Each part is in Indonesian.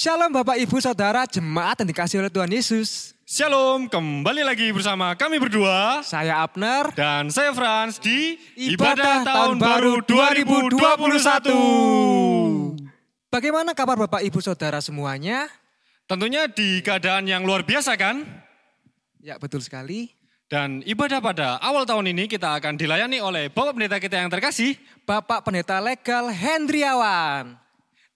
Shalom Bapak Ibu Saudara jemaat yang dikasih oleh Tuhan Yesus. Shalom, kembali lagi bersama kami berdua Saya Abner. dan saya Franz di Ibadah Tahun Baru 2021. Bagaimana kabar Bapak Ibu Saudara semuanya? Tentunya di keadaan yang luar biasa kan? Ya betul sekali. Dan ibadah pada awal tahun ini kita akan dilayani oleh Bapak Pendeta kita yang terkasih. Bapak Pendeta Legal Hendriawan.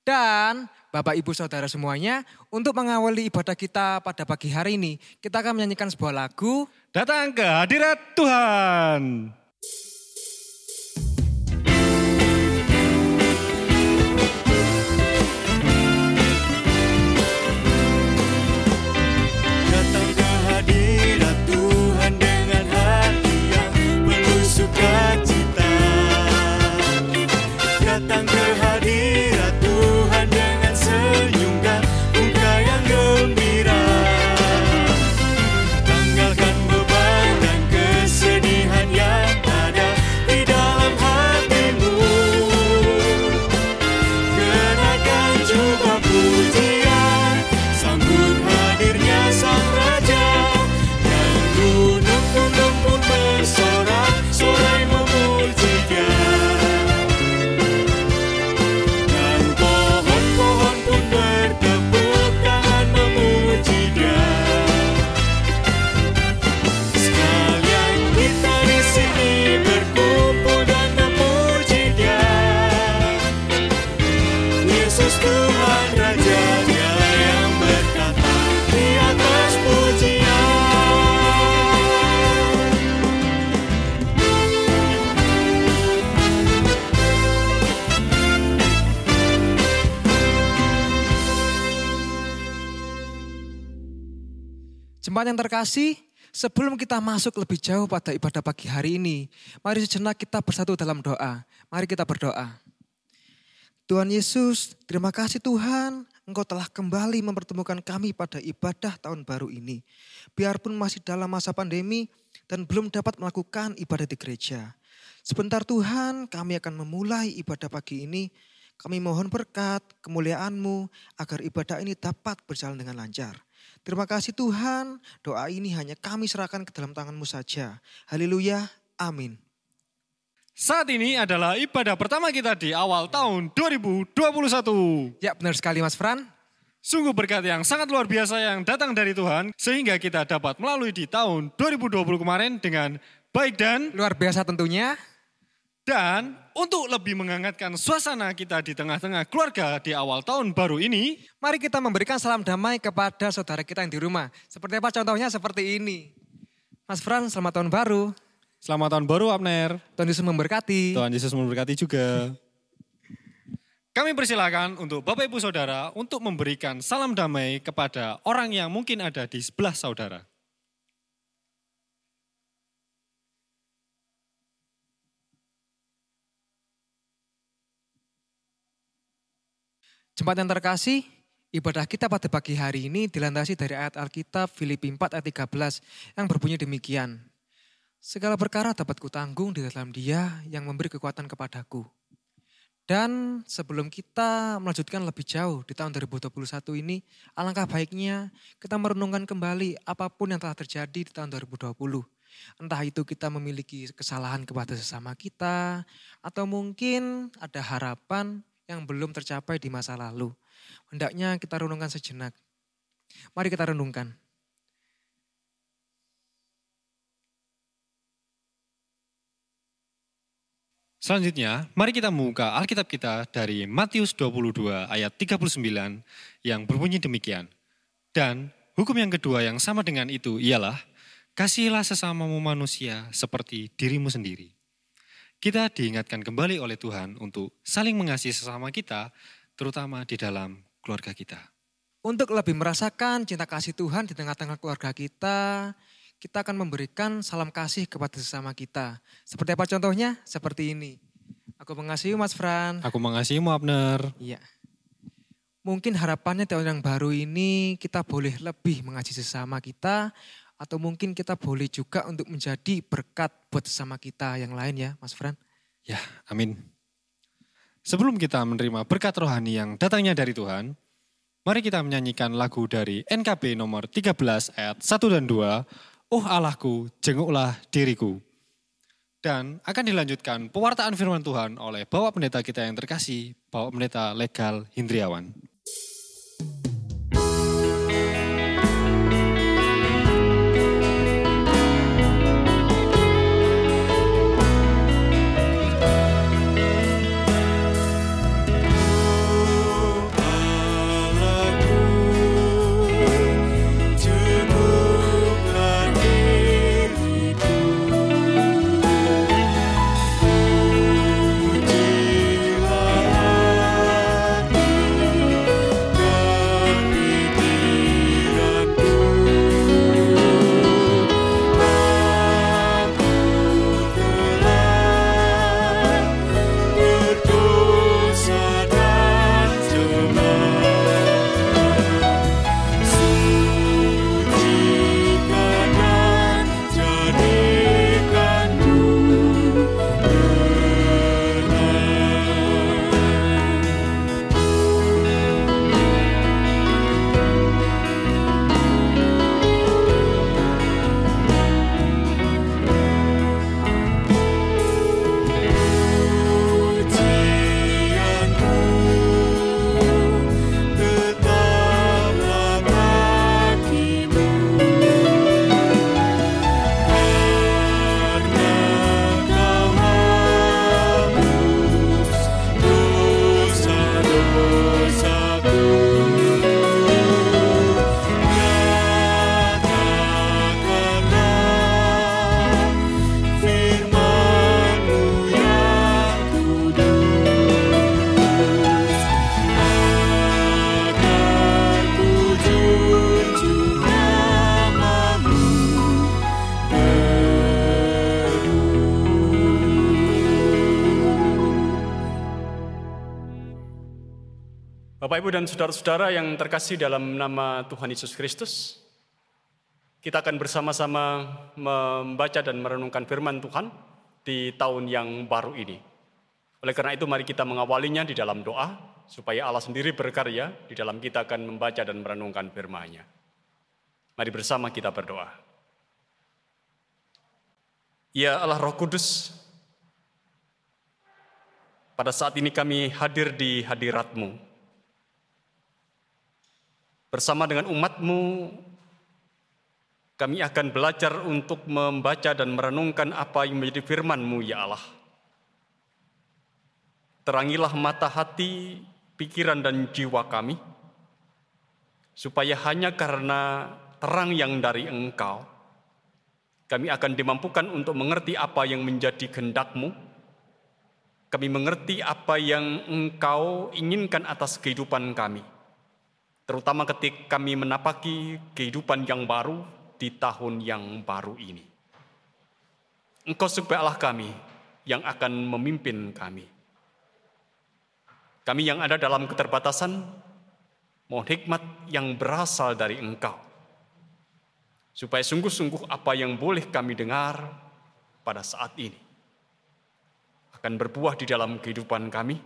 Dan Bapak Ibu Saudara semuanya, untuk mengawali ibadah kita pada pagi hari ini, kita akan menyanyikan sebuah lagu Datang ke hadirat Tuhan. Terkasih, sebelum kita masuk lebih jauh pada ibadah pagi hari ini, mari sejenak kita bersatu dalam doa. Mari kita berdoa. Tuhan Yesus, terima kasih Tuhan, Engkau telah kembali mempertemukan kami pada ibadah tahun baru ini. Biarpun masih dalam masa pandemi dan belum dapat melakukan ibadah di gereja. Sebentar Tuhan, kami akan memulai ibadah pagi ini. Kami mohon berkat, kemuliaan-Mu, agar ibadah ini dapat berjalan dengan lancar. Terima kasih Tuhan, doa ini hanya kami serahkan ke dalam tangan-Mu saja. Haleluya, amin. Saat ini adalah ibadah pertama kita di awal tahun 2021. Ya benar sekali Mas Fran. Sungguh berkat yang sangat luar biasa yang datang dari Tuhan sehingga kita dapat melalui di tahun 2020 kemarin dengan baik dan Luar biasa tentunya. Dan untuk lebih menghangatkan suasana kita di tengah-tengah keluarga di awal tahun baru ini, Mari kita memberikan salam damai kepada saudara kita yang di rumah. Seperti apa contohnya? Seperti ini. Mas Fran, selamat tahun baru. selamat tahun baru Abner. Tuhan Yesus memberkati. Tuhan Yesus memberkati juga. Kami persilakan untuk Bapak Ibu Saudara untuk memberikan salam damai kepada orang yang mungkin ada di sebelah saudara. Jemaat yang terkasih, ibadah kita pada pagi hari ini dilandasi dari ayat Alkitab Filipi 4 ayat 13 yang berbunyi demikian. Segala perkara dapat kutanggung di dalam dia yang memberi kekuatan kepadaku. Dan sebelum kita melanjutkan lebih jauh di tahun 2021 ini, alangkah baiknya kita merenungkan kembali apa pun yang telah terjadi di tahun 2020. Entah itu kita memiliki kesalahan kepada sesama kita, atau mungkin ada harapan yang belum tercapai di masa lalu. Hendaknya kita renungkan sejenak. Mari kita renungkan. Selanjutnya, mari kita membuka Alkitab kita dari Matius 22 ayat 39 yang berbunyi demikian. Dan hukum yang kedua yang sama dengan itu ialah, kasihilah sesamamu manusia seperti dirimu sendiri. Kita diingatkan kembali oleh Tuhan untuk saling mengasihi sesama kita, terutama di dalam keluarga kita. Untuk lebih merasakan cinta kasih Tuhan di tengah-tengah keluarga kita, kita akan memberikan salam kasih kepada sesama kita. Seperti apa contohnya? Seperti ini. Aku mengasihi Mas Fran. Aku mengasihimu Abner. Iya. Mungkin harapannya tahun yang baru ini kita boleh lebih mengasihi sesama kita atau mungkin kita boleh juga untuk menjadi berkat buat sesama kita yang lain ya, Mas Fran. Ya, amin. Sebelum kita menerima berkat rohani yang datangnya dari Tuhan, Mari kita menyanyikan lagu dari NKB nomor 13 ayat 1 dan 2. Oh Allahku, jenguklah diriku. Dan akan dilanjutkan pewartaan firman Tuhan oleh Bapak Pendeta kita yang terkasih, Bapak Pendeta Legal Hindriawan. Dan saudara-saudara yang terkasih dalam nama Tuhan Yesus Kristus, kita akan bersama-sama membaca dan merenungkan firman Tuhan di tahun yang baru ini. Oleh karena itu, mari kita mengawalinya di dalam doa, supaya Allah sendiri berkarya di dalam kita akan membaca dan merenungkan firman-Nya. Mari bersama kita berdoa. Ya Allah Roh Kudus, pada saat ini kami hadir di hadirat-Mu. Bersama dengan umat-Mu, kami akan belajar untuk membaca dan merenungkan apa yang menjadi firman-Mu, ya Allah. Terangilah mata hati, pikiran dan jiwa kami, supaya hanya karena terang yang dari Engkau, kami akan dimampukan untuk mengerti apa yang menjadi kehendak-Mu. Kami mengerti apa yang Engkau inginkan atas kehidupan kami. Terutama ketika kami menapaki kehidupan yang baru di tahun yang baru ini. Engkau sebagai Allah kami yang akan memimpin kami. Kami yang ada dalam keterbatasan, mohon hikmat yang berasal dari Engkau. Supaya sungguh-sungguh apa yang boleh kami dengar pada saat ini akan berbuah di dalam kehidupan kami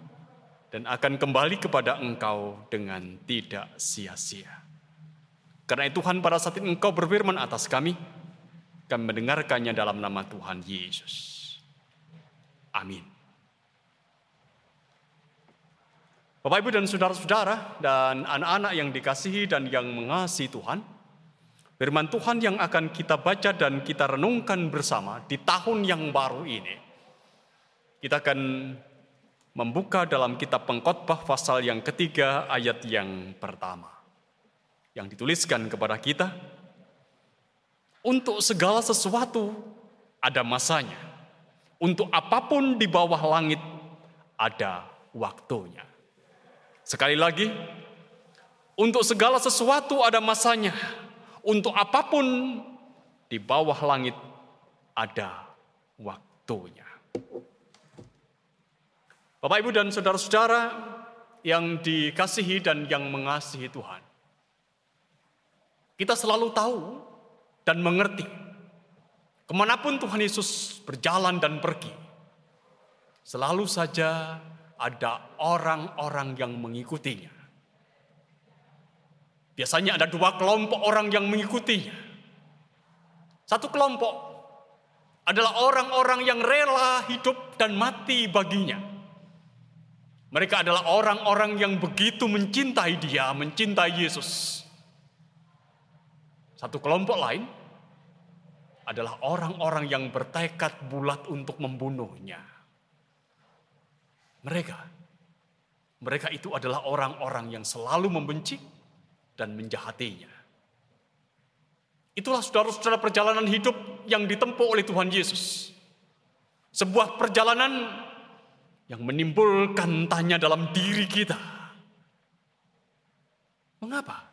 dan akan kembali kepada Engkau dengan tidak sia-sia. Karena itu Tuhan pada saat ini Engkau berfirman atas kami, kami mendengarkannya dalam nama Tuhan Yesus. Amin. Bapak, Ibu, dan saudara-saudara, dan anak-anak yang dikasihi dan yang mengasihi Tuhan, firman Tuhan yang akan kita baca dan kita renungkan bersama di tahun yang baru ini. Kita akan membuka dalam kitab pengkhotbah pasal yang ketiga ayat yang pertama. Yang dituliskan kepada kita, untuk segala sesuatu ada masanya. Untuk apa pun di bawah langit ada waktunya. Sekali lagi, untuk segala sesuatu ada masanya. Untuk apa pun di bawah langit ada waktunya. Bapak, Ibu, dan saudara-saudara yang dikasihi dan yang mengasihi Tuhan. Kita selalu tahu dan mengerti ke mana pun Tuhan Yesus berjalan dan pergi. Selalu saja ada orang-orang yang mengikutinya. Biasanya ada dua kelompok orang yang mengikutinya. Satu kelompok adalah orang-orang yang rela hidup dan mati baginya. Mereka adalah orang-orang yang begitu mencintai Dia, mencintai Yesus. Satu kelompok lain adalah orang-orang yang bertekad bulat untuk membunuhnya. Mereka, mereka itu adalah orang-orang yang selalu membenci dan menjahatinya. Itulah saudara-saudara perjalanan hidup yang ditempuh oleh Tuhan Yesus. Sebuah perjalanan yang menimbulkan tanya dalam diri kita. Mengapa?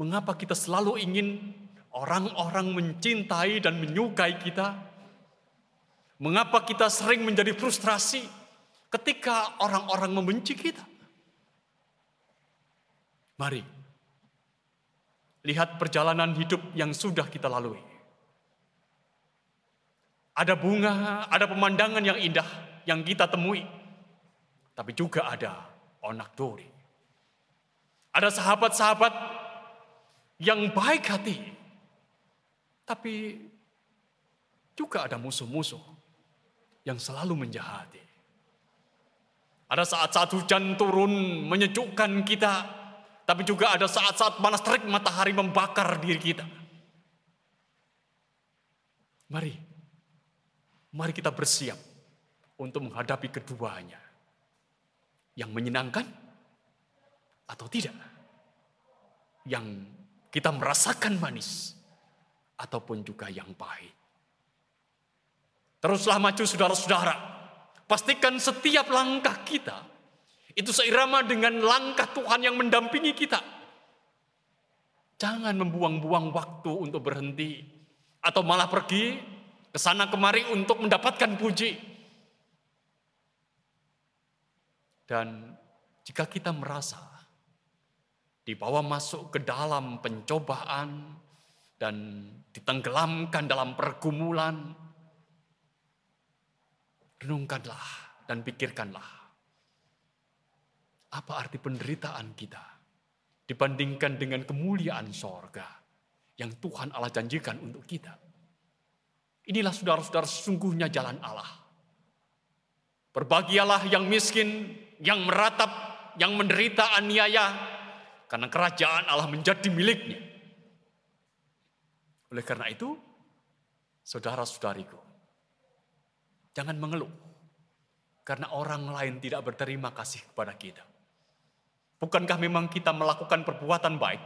Mengapa kita selalu ingin orang-orang mencintai dan menyukai kita? Mengapa kita sering menjadi frustrasi ketika orang-orang membenci kita? Mari, lihat perjalanan hidup yang sudah kita lalui. Ada bunga, ada pemandangan yang indah yang kita temui. Tapi juga ada onak dori. Ada sahabat-sahabat yang baik hati. Tapi juga ada musuh-musuh yang selalu menjahati. Ada saat-saat hujan turun menyejukkan kita, tapi juga ada saat-saat panas terik matahari membakar diri kita. Mari, mari kita bersiap untuk menghadapi keduanya. Yang menyenangkan atau tidak. Yang kita merasakan manis ataupun juga yang pahit. Teruslah maju saudara-saudara. Pastikan setiap langkah kita itu seirama dengan langkah Tuhan yang mendampingi kita. Jangan membuang-buang waktu untuk berhenti atau malah pergi ke sana kemari untuk mendapatkan puji. Dan jika kita merasa dibawa masuk ke dalam pencobaan dan ditenggelamkan dalam pergumulan, renungkanlah dan pikirkanlah apa arti penderitaan kita dibandingkan dengan kemuliaan sorga yang Tuhan Allah janjikan untuk kita. Inilah saudara-saudara sesungguhnya jalan Allah. Berbahagialah yang miskin, yang meratap, yang menderita aniaya, karena kerajaan Allah menjadi miliknya. Oleh karena itu, saudara-saudariku, jangan mengeluh karena orang lain tidak berterima kasih kepada kita. Bukankah memang kita melakukan perbuatan baik?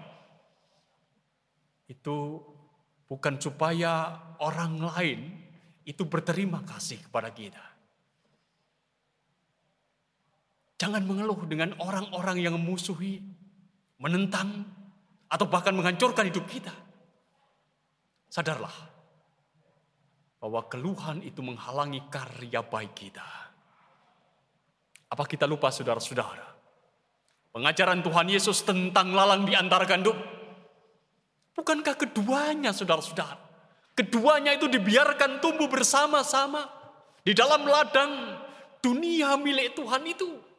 Itu bukan supaya orang lain itu berterima kasih kepada kita. Jangan mengeluh dengan orang-orang yang memusuhi, menentang, atau bahkan menghancurkan hidup kita. Sadarlah bahwa keluhan itu menghalangi karya baik kita. Apa kita lupa saudara-saudara? Pengajaran Tuhan Yesus tentang lalang di antara gandum. Bukankah keduanya saudara-saudara? Keduanya itu dibiarkan tumbuh bersama-sama di dalam ladang dunia milik Tuhan itu.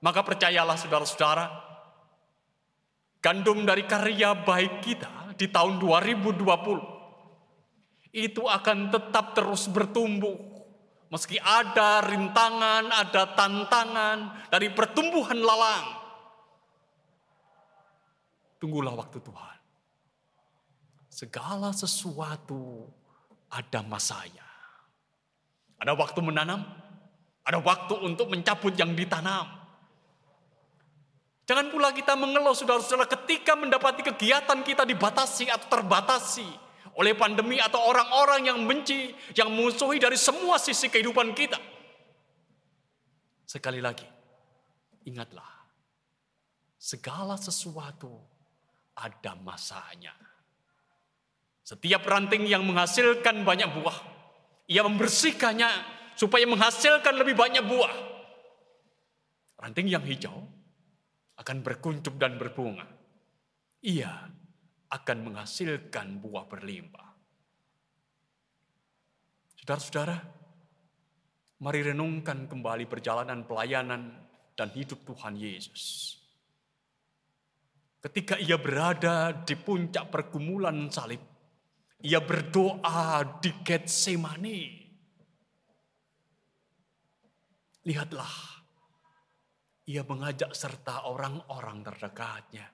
Maka percayalah saudara-saudara, gandum dari karya baik kita di tahun 2020 itu akan tetap terus bertumbuh Meski ada rintangan, ada tantangan dari pertumbuhan lalang. Tunggulah waktu Tuhan. Segala sesuatu ada masanya. Ada waktu menanam, ada waktu untuk mencabut yang ditanam. Jangan pula kita mengeluh saudara-saudara ketika mendapati kegiatan kita dibatasi atau terbatasi oleh pandemi atau orang-orang yang benci, yang musuhi dari semua sisi kehidupan kita. Sekali lagi, ingatlah, segala sesuatu ada masanya. Setiap ranting yang menghasilkan banyak buah, ia membersihkannya supaya menghasilkan lebih banyak buah. Ranting yang hijau akan berkuncup dan berbunga. Ia akan menghasilkan buah berlimpah. Saudara-saudara, mari renungkan kembali perjalanan pelayanan dan hidup Tuhan Yesus. ketika ia berada di puncak pergumulan salib, ia berdoa di Getsemani. Lihatlah, ia mengajak serta orang-orang terdekatnya.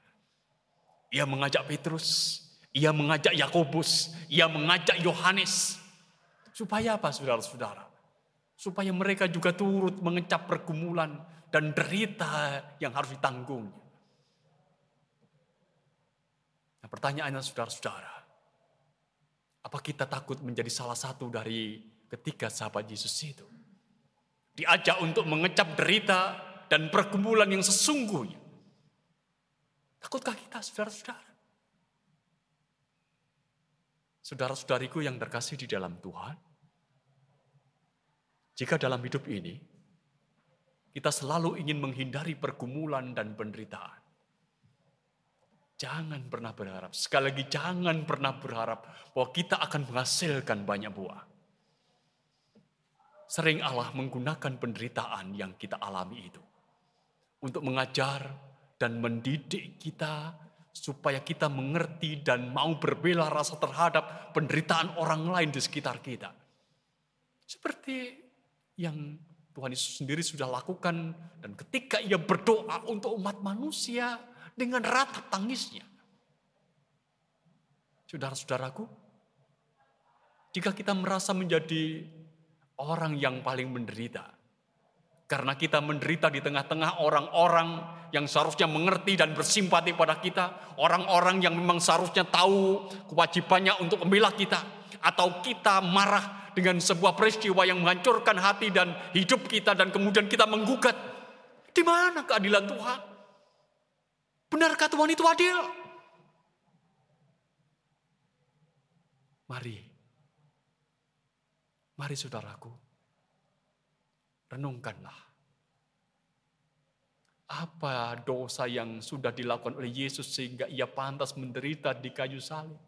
Ia mengajak Petrus, ia mengajak Yakobus, ia mengajak Yohanes. Supaya apa saudara-saudara? Supaya mereka juga turut mengecap pergumulan dan derita yang harus ditanggung. Nah, pertanyaannya saudara-saudara, apa kita takut menjadi salah satu dari ketiga sahabat Yesus itu? Diajak untuk mengecap derita dan pergumulan yang sesungguhnya. Takutkah kita saudara-saudara? Saudara-saudariku yang terkasih di dalam Tuhan, jika dalam hidup ini kita selalu ingin menghindari pergumulan dan penderitaan, jangan pernah berharap, sekali lagi jangan pernah berharap bahwa kita akan menghasilkan banyak buah. Sering Allah menggunakan penderitaan yang kita alami itu untuk mengajar dan mendidik kita supaya kita mengerti dan mau berbela rasa terhadap penderitaan orang lain di sekitar kita. Seperti yang Tuhan Yesus sendiri sudah lakukan dan ketika ia berdoa untuk umat manusia dengan ratap tangisnya. Saudara-saudaraku, jika kita merasa menjadi orang yang paling menderita. Karena kita menderita di tengah-tengah orang-orang yang seharusnya mengerti dan bersimpati pada kita. Orang-orang yang memang seharusnya tahu kewajibannya untuk membela kita. Atau kita marah dengan sebuah peristiwa yang menghancurkan hati dan hidup kita dan kemudian kita menggugat. Di mana keadilan Tuhan? Benarkah Tuhan itu adil? Mari Mari saudaraku, renungkanlah. Apa dosa yang sudah dilakukan oleh Yesus sehingga ia pantas menderita di kayu salib?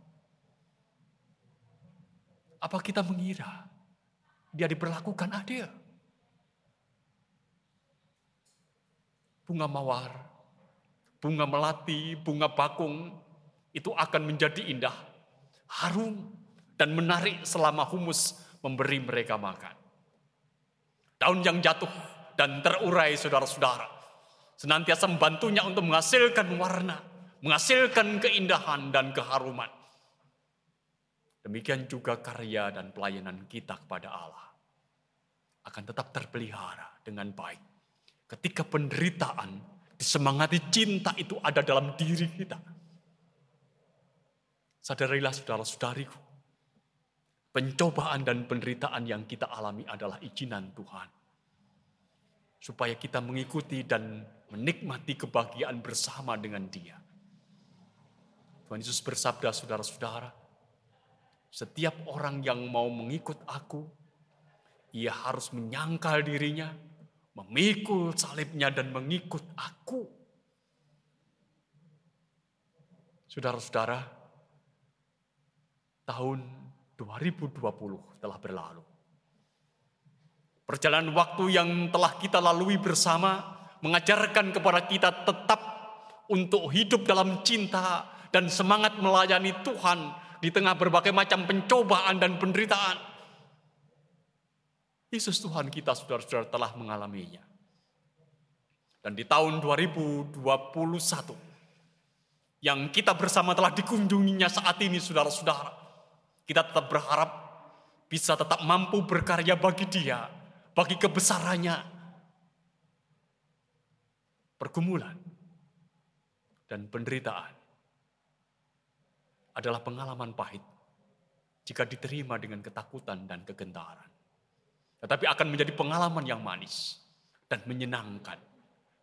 Apa kita mengira dia diperlakukan adil? Bunga mawar, bunga melati, bunga bakung itu akan menjadi indah, harum, dan menarik selama humus memberi mereka makan. Daun yang jatuh dan terurai saudara-saudara. Senantiasa membantunya untuk menghasilkan warna, menghasilkan keindahan dan keharuman. Demikian juga karya dan pelayanan kita kepada Allah akan tetap terpelihara dengan baik. Ketika penderitaan, disemangati cinta itu ada dalam diri kita. Sadarilah saudara-saudariku, Pencobaan dan penderitaan yang kita alami adalah izinan Tuhan. Supaya kita mengikuti dan menikmati kebahagiaan bersama dengan dia. Tuhan Yesus bersabda saudara-saudara, setiap orang yang mau mengikut aku, ia harus menyangkal dirinya, memikul salibnya dan mengikut aku. Saudara-saudara, tahun 2020 telah berlalu. Perjalanan waktu yang telah kita lalui bersama mengajarkan kepada kita tetap untuk hidup dalam cinta dan semangat melayani Tuhan di tengah berbagai macam pencobaan dan penderitaan. Yesus Tuhan kita saudara-saudara telah mengalaminya. Dan di tahun 2021 yang kita bersama telah dikunjunginya saat ini saudara-saudara. Kita tetap berharap bisa tetap mampu berkarya bagi dia, bagi kebesarannya. Pergumulan dan penderitaan adalah pengalaman pahit jika diterima dengan ketakutan dan kegentaran. Tetapi akan menjadi pengalaman yang manis dan menyenangkan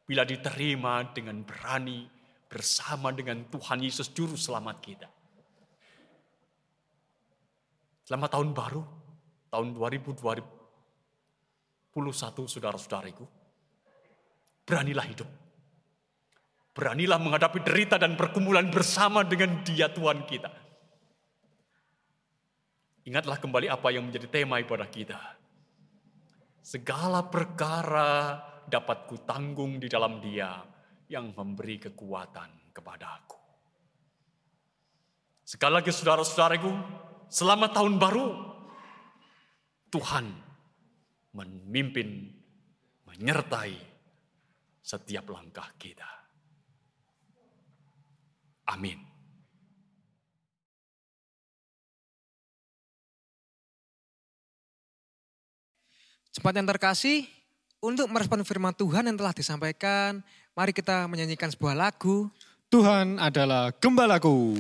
bila diterima dengan berani bersama dengan Tuhan Yesus Juru Selamat kita. Selama tahun baru, tahun 2021, saudara-saudariku, beranilah hidup. Beranilah menghadapi derita dan perkumulan bersama dengan dia Tuhan kita. Ingatlah kembali apa yang menjadi tema ibadah kita. Segala perkara dapat kutanggung di dalam dia yang memberi kekuatan kepada aku. Sekali lagi saudara-saudaraku, selama tahun baru, Tuhan memimpin, menyertai setiap langkah kita. Amin. Jemaat yang terkasih, untuk merespon firman Tuhan yang telah disampaikan, mari kita menyanyikan sebuah lagu. Tuhan adalah gembalaku.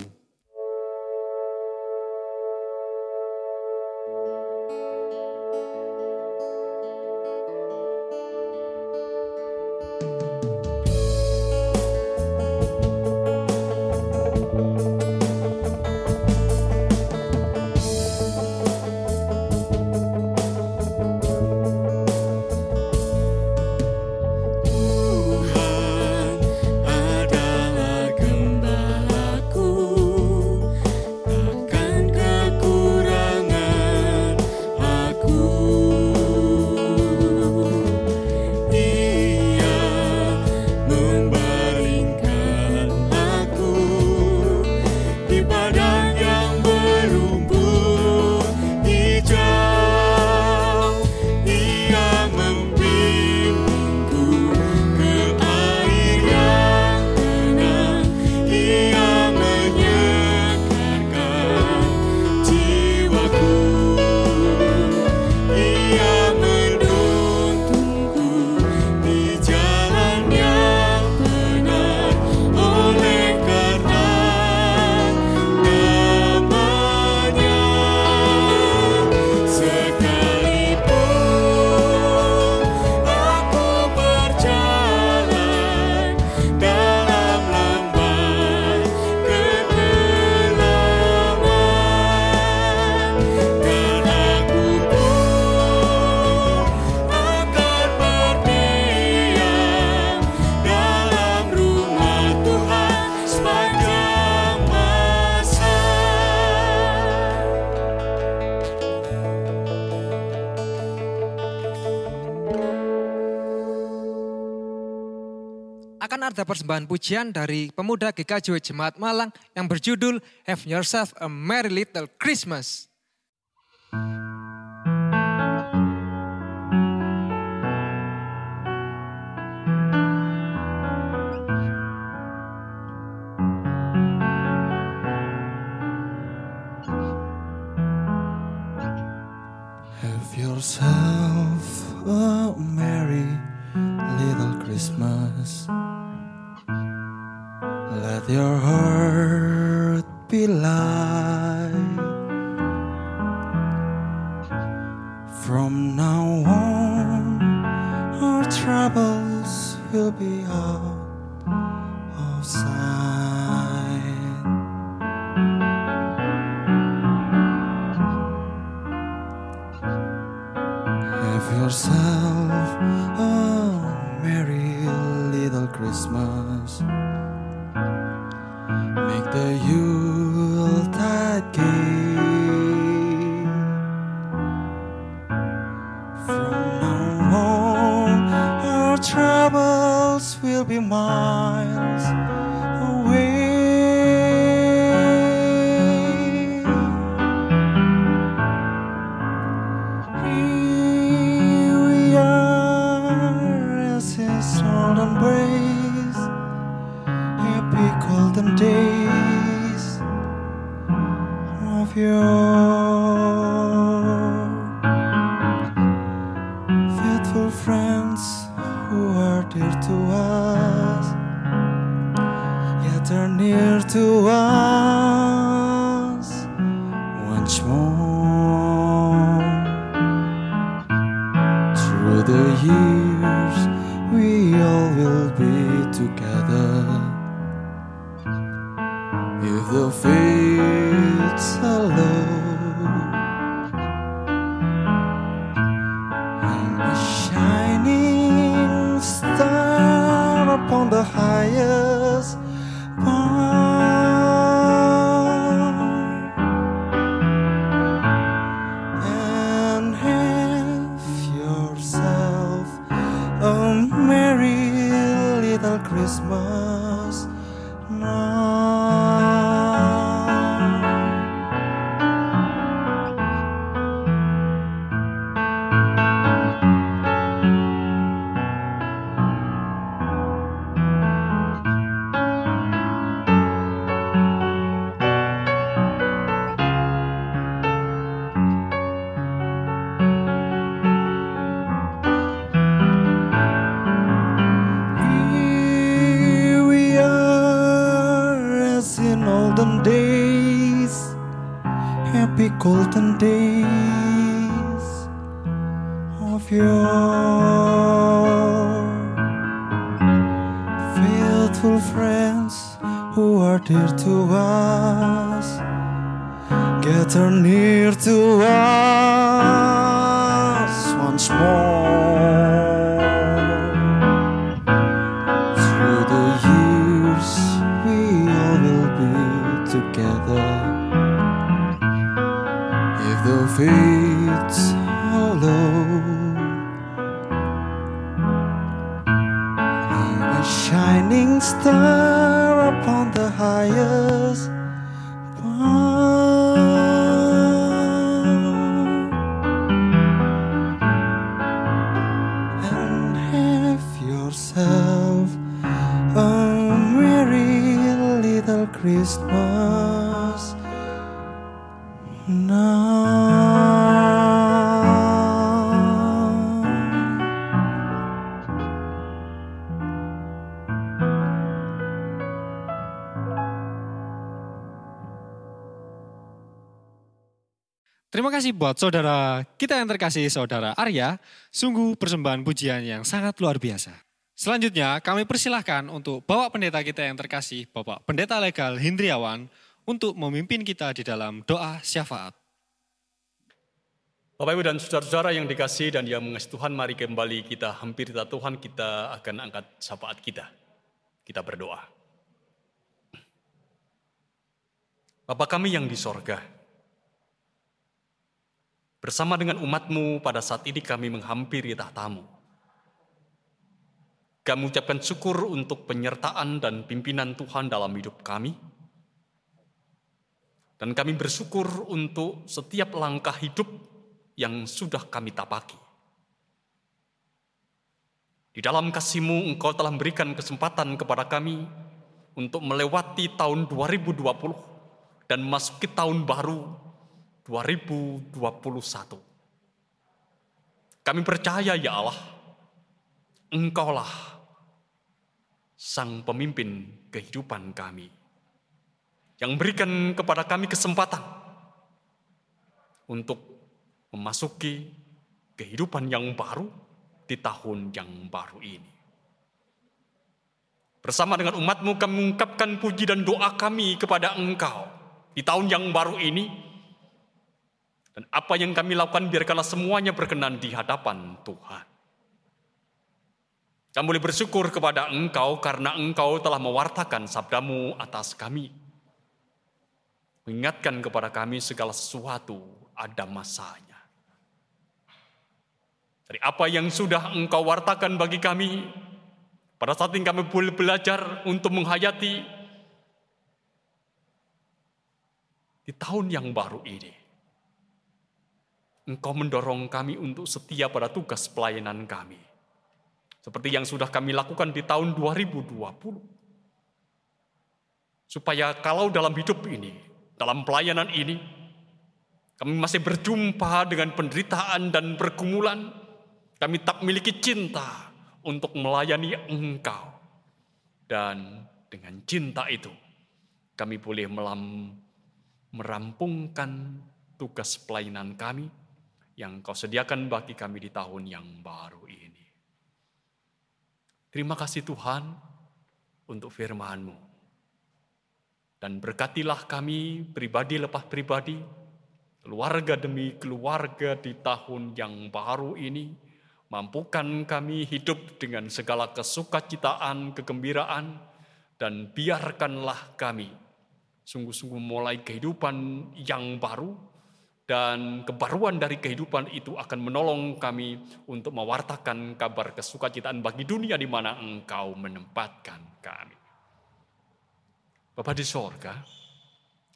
persembahan pujian dari pemuda GKJ Jemaat Malang yang berjudul Have Yourself a Merry Little Christmas. Have yourself a merry little Christmas. Let your heart be light. here to us. Days of yore. Faithful friends who are dear to us, gather near to us once more. Fates hollow, a shining star upon the highest buat saudara kita yang terkasih saudara Arya. Sungguh persembahan pujian yang sangat luar biasa. Selanjutnya kami persilahkan untuk Bapak Pendeta kita yang terkasih, Bapak Pendeta Legal Hindriawan, untuk memimpin kita di dalam doa syafaat. Bapak Ibu dan saudara-saudara yang dikasih dan yang mengasihi Tuhan, mari kembali kita hampir kita Tuhan, kita akan angkat syafaat kita. Kita berdoa. Bapa kami yang di sorga, bersama dengan umatmu pada saat ini kami menghampiri tahtamu. Kami ucapkan syukur untuk penyertaan dan pimpinan Tuhan dalam hidup kami. Dan kami bersyukur untuk setiap langkah hidup yang sudah kami tapaki. Di dalam kasih-Mu Engkau telah memberikan kesempatan kepada kami untuk melewati tahun 2020 dan memasuki tahun baru 2021. Kami percaya ya Allah, Engkaulah Sang Pemimpin kehidupan kami yang berikan kepada kami kesempatan untuk memasuki kehidupan yang baru di tahun yang baru ini. Bersama dengan umatmu kami mengungkapkan puji dan doa kami kepada engkau di tahun yang baru ini. Dan apa yang kami lakukan biarkanlah semuanya berkenan di hadapan Tuhan. Kami boleh bersyukur kepada engkau karena engkau telah mewartakan sabdamu atas kami. Mengingatkan kepada kami segala sesuatu ada masanya. Dari apa yang sudah engkau wartakan bagi kami, pada saat ini kami boleh belajar untuk menghayati di tahun yang baru ini. Engkau mendorong kami untuk setia pada tugas pelayanan kami. Seperti yang sudah kami lakukan di tahun 2020. Supaya kalau dalam hidup ini, dalam pelayanan ini, kami masih berjumpa dengan penderitaan dan pergumulan, kami tak memiliki cinta untuk melayani Engkau. Dan dengan cinta itu, kami boleh melam, merampungkan tugas pelayanan kami yang kau sediakan bagi kami di tahun yang baru ini. Terima kasih Tuhan untuk firman-Mu. Dan berkatilah kami pribadi lepas pribadi, keluarga demi keluarga di tahun yang baru ini, mampukan kami hidup dengan segala kesukacitaan, kegembiraan, dan biarkanlah kami sungguh-sungguh mulai kehidupan yang baru, dan kebaruan dari kehidupan itu akan menolong kami untuk mewartakan kabar kesukacitaan bagi dunia di mana Engkau menempatkan kami. Bapa di sorga,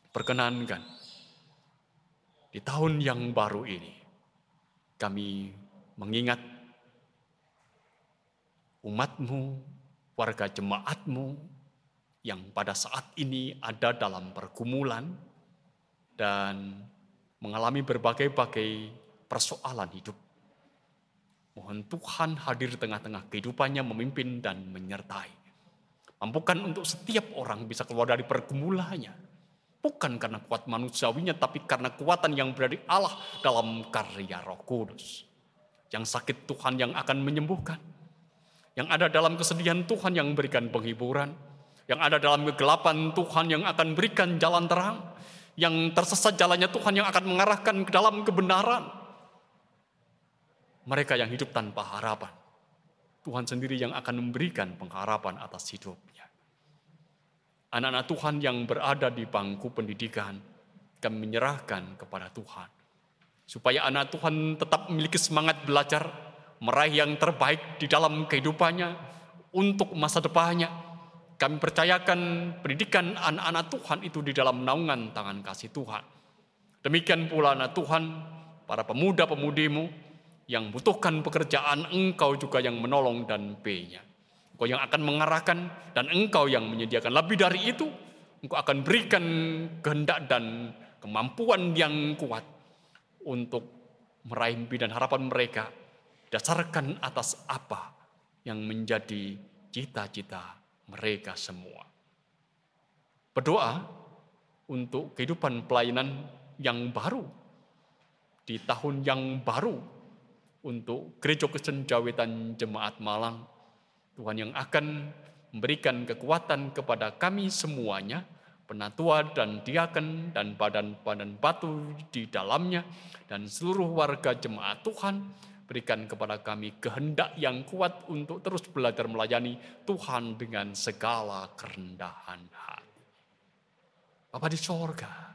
perkenankan di tahun yang baru ini kami mengingat umatmu, warga jemaatmu yang pada saat ini ada dalam pergumulan dan mengalami berbagai-bagai persoalan hidup. Mohon Tuhan hadir di tengah-tengah kehidupannya memimpin dan menyertai. Mampukan untuk setiap orang bisa keluar dari pergumulannya Bukan karena kuat manusiawinya, tapi karena kuatan yang berada Allah dalam karya roh kudus. Yang sakit Tuhan yang akan menyembuhkan. Yang ada dalam kesedihan Tuhan yang memberikan penghiburan. Yang ada dalam kegelapan Tuhan yang akan berikan jalan terang. Yang tersesat jalannya Tuhan yang akan mengarahkan ke dalam kebenaran. Mereka yang hidup tanpa harapan. Tuhan sendiri yang akan memberikan pengharapan atas hidupnya anak-anak Tuhan yang berada di bangku pendidikan, kami menyerahkan kepada Tuhan. Supaya anak Tuhan tetap memiliki semangat belajar, meraih yang terbaik di dalam kehidupannya, untuk masa depannya. Kami percayakan pendidikan anak-anak Tuhan itu di dalam naungan tangan kasih Tuhan. Demikian pula anak Tuhan, para pemuda-pemudimu yang butuhkan pekerjaan, engkau juga yang menolong dan B-nya. Engkau yang akan mengarahkan dan engkau yang menyediakan. Lebih dari itu, engkau akan berikan kehendak dan kemampuan yang kuat untuk meraih mimpi dan harapan mereka dasarkan atas apa yang menjadi cita-cita mereka semua. Berdoa untuk kehidupan pelayanan yang baru di tahun yang baru untuk Gereja Kristen Jemaat Malang Tuhan yang akan memberikan kekuatan kepada kami semuanya, penatua dan diaken dan badan-badan batu di dalamnya, dan seluruh warga jemaat Tuhan, berikan kepada kami kehendak yang kuat untuk terus belajar melayani Tuhan dengan segala kerendahan hati. Bapa di sorga,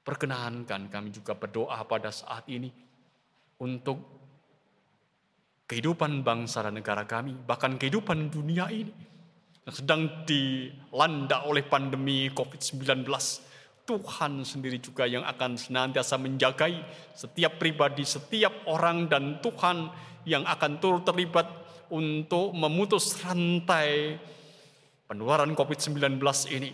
perkenankan kami juga berdoa pada saat ini untuk kehidupan bangsa dan negara kami, bahkan kehidupan dunia ini yang sedang dilanda oleh pandemi COVID-19. Tuhan sendiri juga yang akan senantiasa menjagai setiap pribadi, setiap orang dan Tuhan yang akan turut terlibat untuk memutus rantai penularan COVID-19 ini.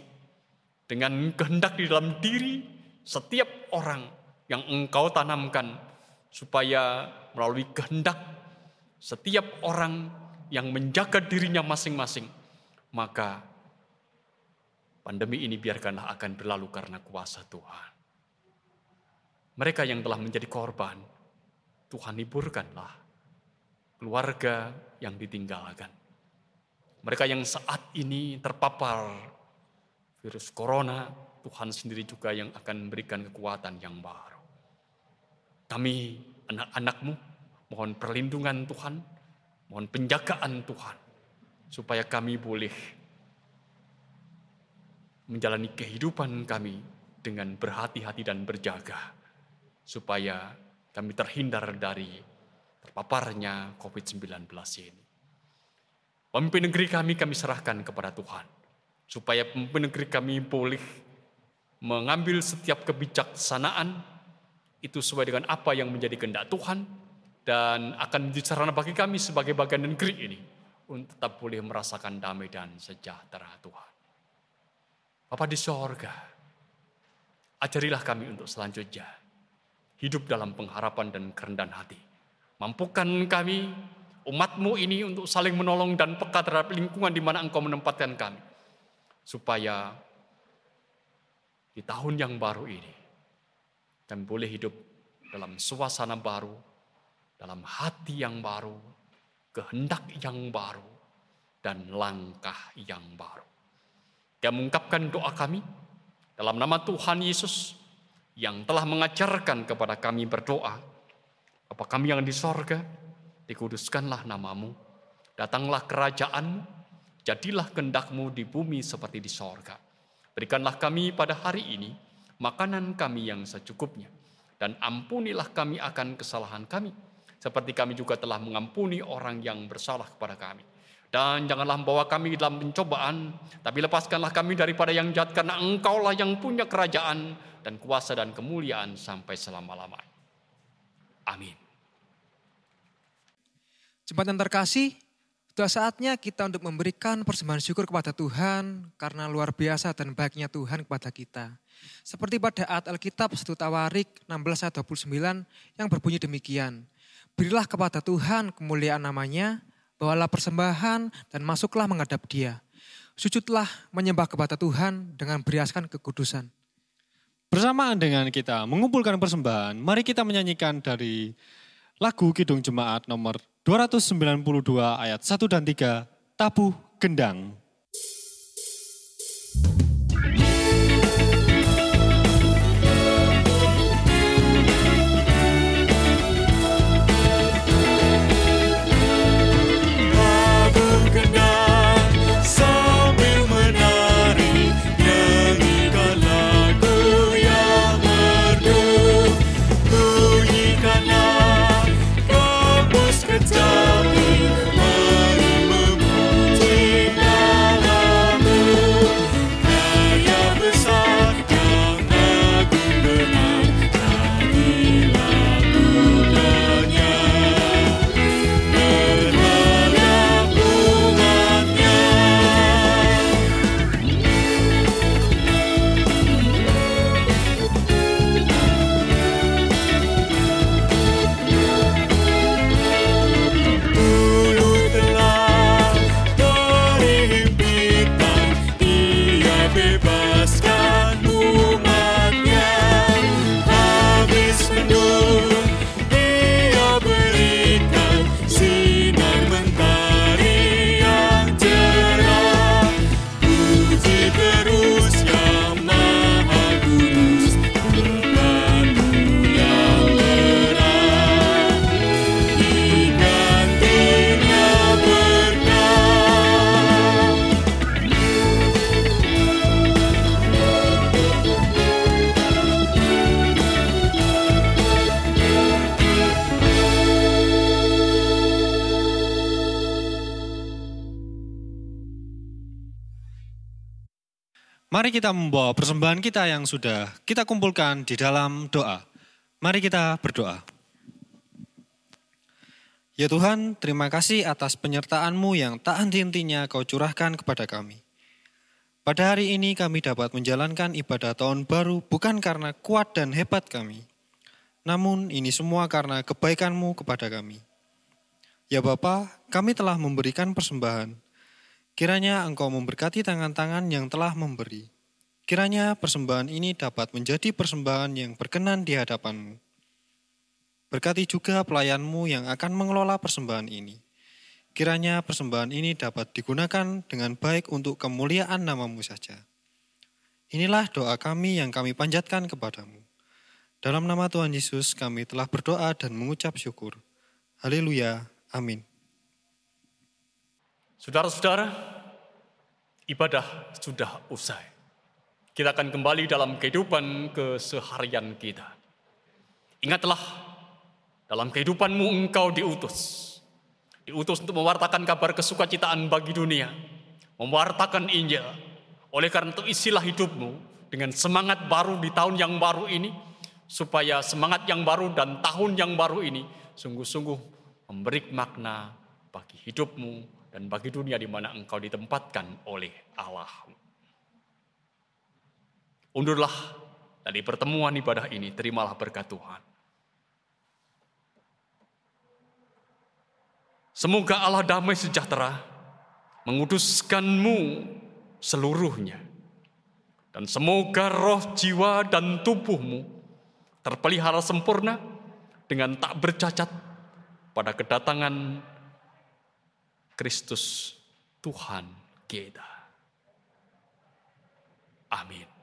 Dengan kehendak di dalam diri setiap orang yang engkau tanamkan supaya melalui kehendak setiap orang yang menjaga dirinya masing-masing, maka pandemi ini biarkanlah akan berlalu karena kuasa Tuhan. Mereka yang telah menjadi korban, Tuhan hiburkanlah keluarga yang ditinggalkan. Mereka yang saat ini terpapar virus corona, Tuhan sendiri juga yang akan memberikan kekuatan yang baru. Kami anak-anakmu Mohon perlindungan Tuhan, mohon penjagaan Tuhan, supaya kami boleh menjalani kehidupan kami dengan berhati-hati dan berjaga, supaya kami terhindar dari terpaparnya COVID-19 ini. Pemimpin negeri kami kami serahkan kepada Tuhan, supaya pemimpin negeri kami boleh mengambil setiap kebijaksanaan itu sesuai dengan apa yang menjadi kehendak Tuhan, dan akan sarana bagi kami sebagai bagian negeri ini untuk tetap boleh merasakan damai dan sejahtera Tuhan. Bapa di sorga, ajarilah kami untuk selanjutnya hidup dalam pengharapan dan kerendahan hati. Mampukan kami, umatmu ini untuk saling menolong dan peka terhadap lingkungan di mana engkau menempatkan kami. Supaya di tahun yang baru ini, kami boleh hidup dalam suasana baru, dalam hati yang baru, kehendak yang baru, dan langkah yang baru. Dia mengungkapkan doa kami dalam nama Tuhan Yesus yang telah mengajarkan kepada kami berdoa. Apa kami yang di sorga, dikuduskanlah namamu, datanglah kerajaanmu, jadilah kehendakmu di bumi seperti di sorga. Berikanlah kami pada hari ini makanan kami yang secukupnya, dan ampunilah kami akan kesalahan kami, seperti kami juga telah mengampuni orang yang bersalah kepada kami. Dan janganlah membawa kami dalam pencobaan, tapi lepaskanlah kami daripada yang jahat, karena engkaulah yang punya kerajaan dan kuasa dan kemuliaan sampai selama-lamanya. Amin. Jemaat yang terkasih, sudah saatnya kita untuk memberikan persembahan syukur kepada Tuhan karena luar biasa dan baiknya Tuhan kepada kita. Seperti pada ayat Alkitab 1 Tawarik 16 ayat 29 yang berbunyi demikian. Berilah kepada Tuhan kemuliaan namanya, bawalah persembahan dan masuklah menghadap dia. Sujudlah menyembah kepada Tuhan dengan beriaskan kekudusan. bersamaan dengan kita mengumpulkan persembahan, mari kita menyanyikan dari lagu Kidung Jemaat nomor 292 ayat 1 dan 3, Tabuh Gendang. Tabung kita membawa persembahan kita yang sudah kita kumpulkan di dalam doa. Mari kita berdoa. Ya Tuhan, terima kasih atas penyertaan-Mu yang tak henti-hentinya Kau curahkan kepada kami. Pada hari ini kami dapat menjalankan ibadah tahun baru bukan karena kuat dan hebat kami. Namun ini semua karena kebaikan-Mu kepada kami. Ya Bapa, kami telah memberikan persembahan. Kiranya Engkau memberkati tangan-tangan yang telah memberi. Kiranya persembahan ini dapat menjadi persembahan yang berkenan di hadapan-Mu. Berkati juga pelayanmu yang akan mengelola persembahan ini. Kiranya persembahan ini dapat digunakan dengan baik untuk kemuliaan namamu saja. Inilah doa kami yang kami panjatkan kepadamu. Dalam nama Tuhan Yesus kami telah berdoa dan mengucap syukur. Haleluya. Amin. Saudara-saudara, ibadah sudah usai. Kita akan kembali dalam kehidupan keseharian kita. Ingatlah, dalam kehidupanmu engkau diutus. Diutus untuk mewartakan kabar kesukacitaan bagi dunia. Mewartakan Injil. Oleh karena itu isilah hidupmu dengan semangat baru di tahun yang baru ini. Supaya semangat yang baru dan tahun yang baru ini sungguh-sungguh memberi makna bagi hidupmu dan bagi dunia di mana engkau ditempatkan oleh Allah. Undurlah dari pertemuan ibadah ini, terimalah berkat Tuhan. Semoga Allah damai sejahtera menguduskanmu seluruhnya. Dan semoga roh, jiwa, dan tubuhmu terpelihara sempurna dengan tak bercacat pada kedatangan Kristus Tuhan kita. Amin.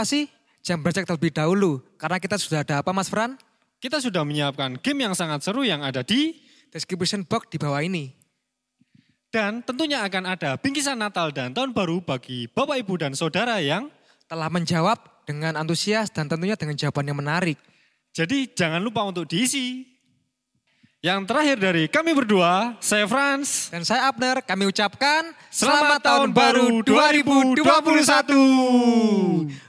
Terkasih, jangan beranjak terlebih dahulu. Karena kita sudah ada apa Mas Fran? Kita sudah menyiapkan game yang sangat seru yang ada di Description box di bawah ini. dan tentunya akan ada bingkisan Natal dan Tahun Baru bagi Bapak Ibu dan Saudara yang Telah menjawab dengan antusias dan tentunya dengan jawaban yang menarik. jadi jangan lupa untuk diisi. Yang terakhir dari kami berdua, saya Franz. Dan saya Abner, kami ucapkan Selamat Tahun Baru 2021.